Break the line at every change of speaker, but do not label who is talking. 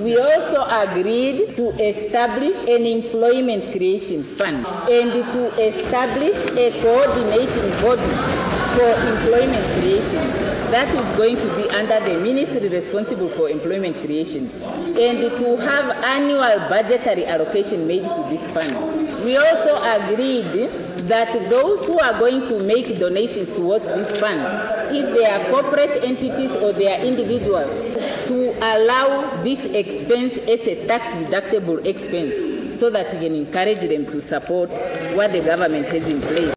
We also agreed to establish an employment creation fund and to establish a coordinating body for employment creation that is going to be under the ministry responsible for employment creation and to have annual budgetary allocation made to this fund. We also agreed that those who are going to make donations towards this fund, if they are corporate entities or they are individuals, to allow this expense as a tax deductible expense so that we can encourage them to support what the government has in place.